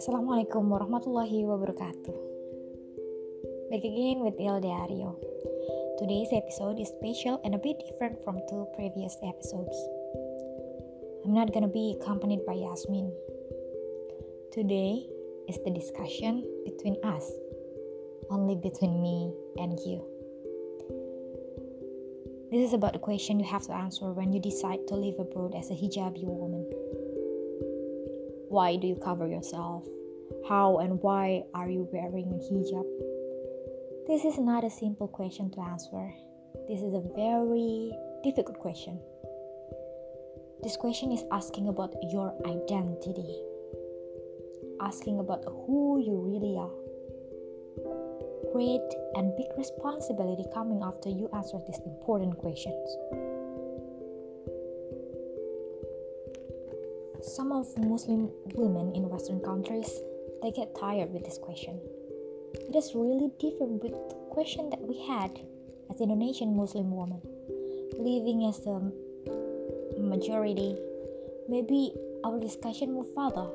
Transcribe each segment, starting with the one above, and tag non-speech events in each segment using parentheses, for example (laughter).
Assalamualaikum warahmatullahi wabarakatuh. Back again with Il Diario. Today's episode is special and a bit different from two previous episodes. I'm not gonna be accompanied by Yasmin. Today is the discussion between us, only between me and you. This is about the question you have to answer when you decide to live abroad as a hijabi woman. Why do you cover yourself? How and why are you wearing a hijab? This is not a simple question to answer. This is a very difficult question. This question is asking about your identity, asking about who you really are great and big responsibility coming after you answer these important questions. Some of Muslim women in Western countries they get tired with this question. It is really different with the question that we had as Indonesian Muslim women living as a majority. Maybe our discussion move further,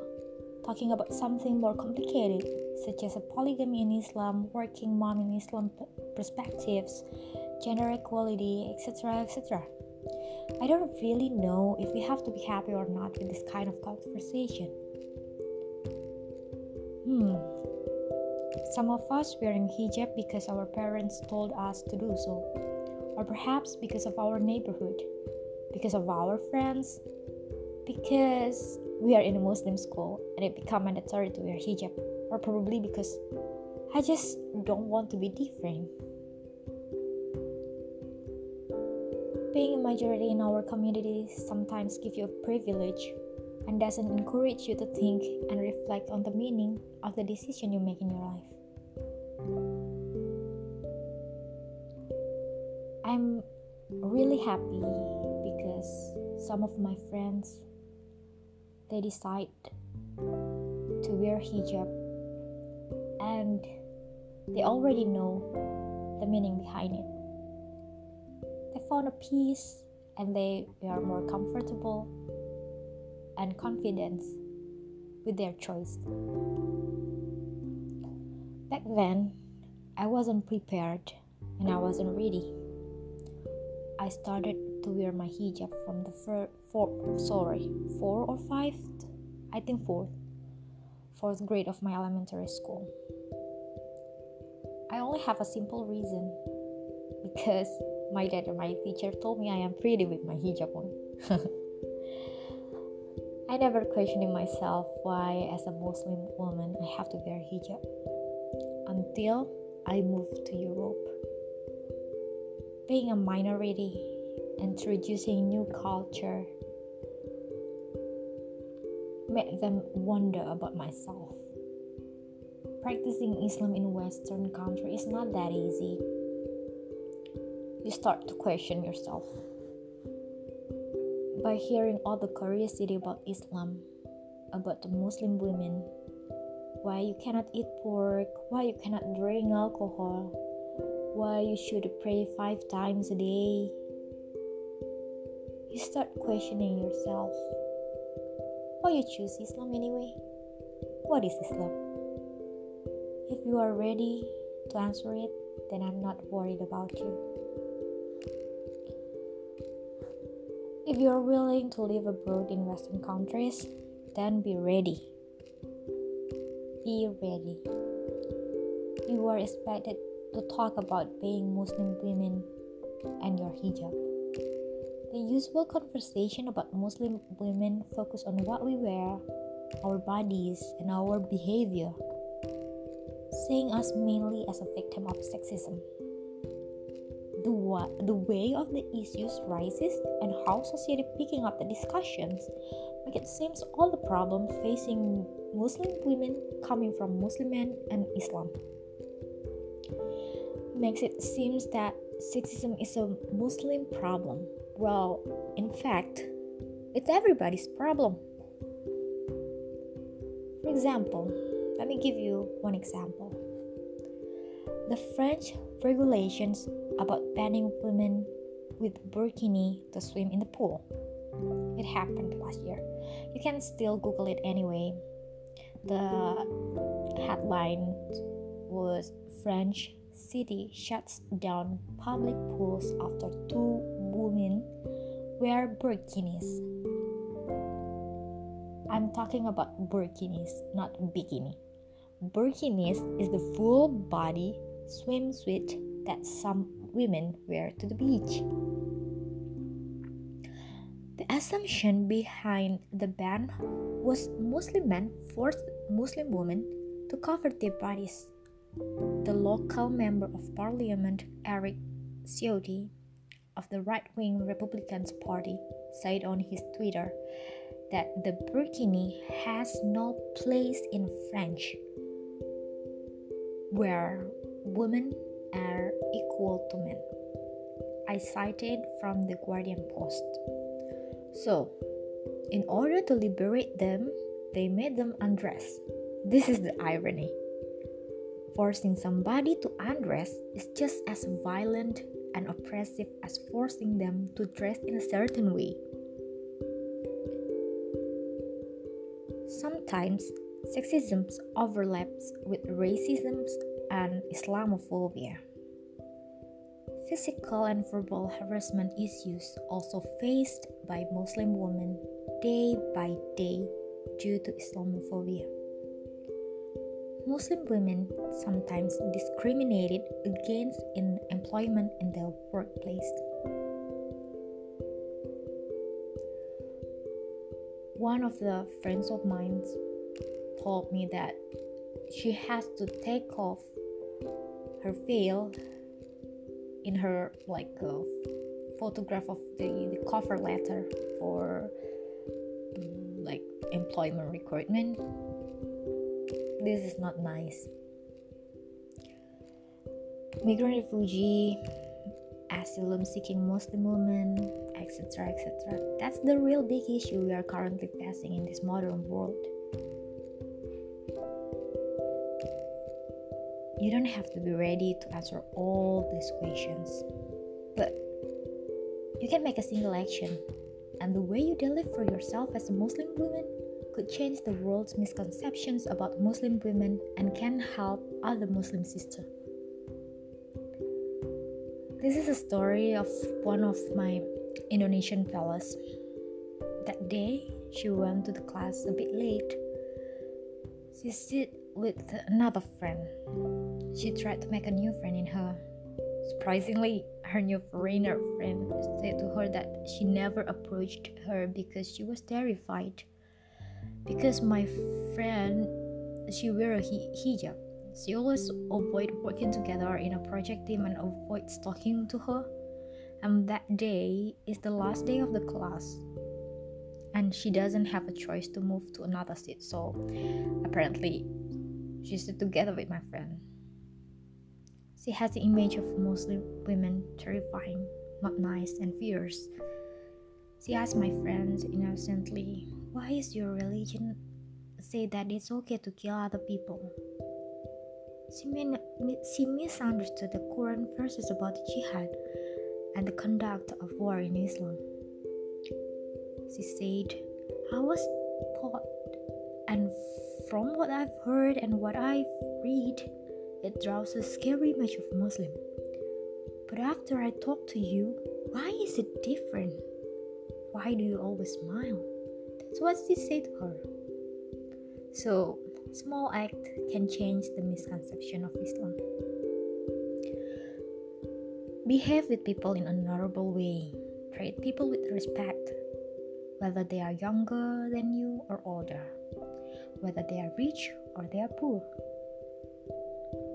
talking about something more complicated such as a polygamy in Islam, working mom in Islam perspectives, gender equality, etc., etc. I don't really know if we have to be happy or not with this kind of conversation. Hmm. Some of us wearing hijab because our parents told us to do so, or perhaps because of our neighborhood, because of our friends, because we are in a Muslim school and it become mandatory to wear hijab or probably because I just don't want to be different. Being a majority in our community sometimes gives you a privilege and doesn't encourage you to think and reflect on the meaning of the decision you make in your life. I'm really happy because some of my friends they decide to wear hijab and they already know the meaning behind it. They found a peace and they, are more comfortable and confident with their choice. Back then, I wasn't prepared and I wasn't ready. I started to wear my hijab from the fir- four, sorry, four or five, I think fourth, fourth grade of my elementary school. I only have a simple reason because my dad and my teacher told me I am pretty with my hijab on. (laughs) I never questioned myself why, as a Muslim woman, I have to wear hijab until I moved to Europe. Being a minority, introducing new culture, made them wonder about myself practicing Islam in Western country is not that easy. You start to question yourself. By hearing all the curiosity about Islam, about the Muslim women, why you cannot eat pork, why you cannot drink alcohol, why you should pray five times a day, you start questioning yourself. Why you choose Islam anyway? What is Islam? If you are ready to answer it, then I'm not worried about you. If you are willing to live abroad in Western countries, then be ready. Be ready. You are expected to talk about being Muslim women and your hijab. The usual conversation about Muslim women focus on what we wear, our bodies, and our behavior seeing us mainly as a victim of sexism. The, wa- the way of the issues rises and how society picking up the discussions make it seems all the problem facing Muslim women coming from Muslim men and Islam makes it seems that sexism is a Muslim problem. Well, in fact, it's everybody's problem. For example, let me give you one example. The French regulations about banning women with burkini to swim in the pool. It happened last year. You can still Google it anyway. The headline was French city shuts down public pools after two wear burkinis. I'm talking about burkinis, not bikini. Burkinis is the full body swimsuit that some women wear to the beach. The assumption behind the ban was Muslim men forced Muslim women to cover their bodies. The local member of parliament, Eric Ciotti, of the right wing Republicans Party, said on his Twitter that the burkini has no place in French, where women are equal to men. I cited from the Guardian Post. So, in order to liberate them, they made them undress. This is the irony. Forcing somebody to undress is just as violent and oppressive as forcing them to dress in a certain way. Sometimes sexism overlaps with racism and Islamophobia. Physical and verbal harassment issues also faced by Muslim women day by day due to Islamophobia. Muslim women sometimes discriminated against in employment in their workplace. One of the friends of mine told me that she has to take off her veil in her like uh, photograph of the, the cover letter for um, like employment recruitment this is not nice. Migrant refugee asylum seeking muslim women etc etc that's the real big issue we are currently facing in this modern world. You don't have to be ready to answer all these questions, but you can make a single action, and the way you deliver for yourself as a Muslim woman could change the world's misconceptions about Muslim women and can help other Muslim sisters. This is a story of one of my Indonesian fellows. That day, she went to the class a bit late. She sit with another friend. She tried to make a new friend in her. Surprisingly, her new foreigner friend said to her that she never approached her because she was terrified. Because my friend, she wear a hijab. She always avoid working together in a project team and avoid talking to her. And that day is the last day of the class and she doesn't have a choice to move to another seat so apparently she stood together with my friend. She has the image of Muslim women terrifying, not nice and fierce. She asked my friend innocently, Why is your religion say that it's okay to kill other people? She, she misunderstood the Quran verses about jihad and the conduct of war in Islam. She said, I was taught and from what I've heard and what I've read, it draws a scary image of Muslim. But after I talk to you, why is it different? Why do you always smile? That's what she said to her. So, small act can change the misconception of Islam. Behave with people in an honorable way. Treat people with respect, whether they are younger than you or older whether they are rich or they are poor,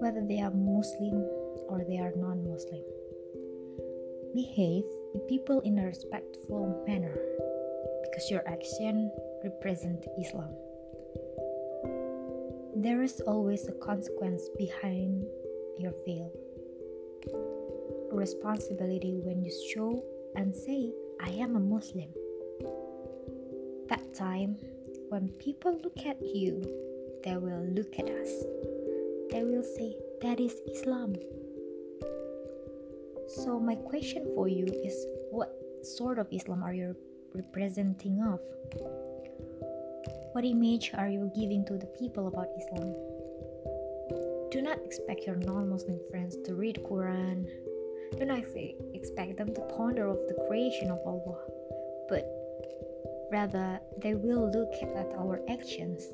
whether they are Muslim or they are non Muslim. Behave with people in a respectful manner because your action represent Islam. There is always a consequence behind your veil. A responsibility when you show and say, I am a Muslim. That time when people look at you, they will look at us. They will say, That is Islam. So, my question for you is what sort of Islam are you representing of? What image are you giving to the people about Islam? Do not expect your non-Muslim friends to read Quran. Do not expect them to ponder of the creation of Allah, but rather they will look at our actions.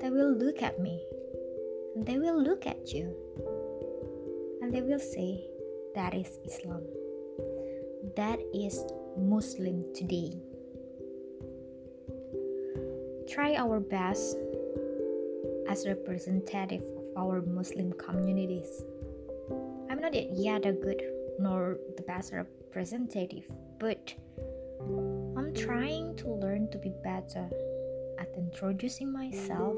They will look at me, and they will look at you, and they will say, "That is Islam. That is Muslim today." Try our best as representative of our Muslim communities. I'm not yet a good nor the best representative, but I'm trying to learn to be better at introducing myself,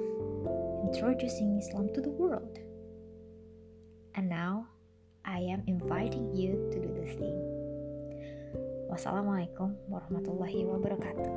introducing Islam to the world. And now I am inviting you to do the same. Wassalamualaikum warahmatullahi wabarakatuh.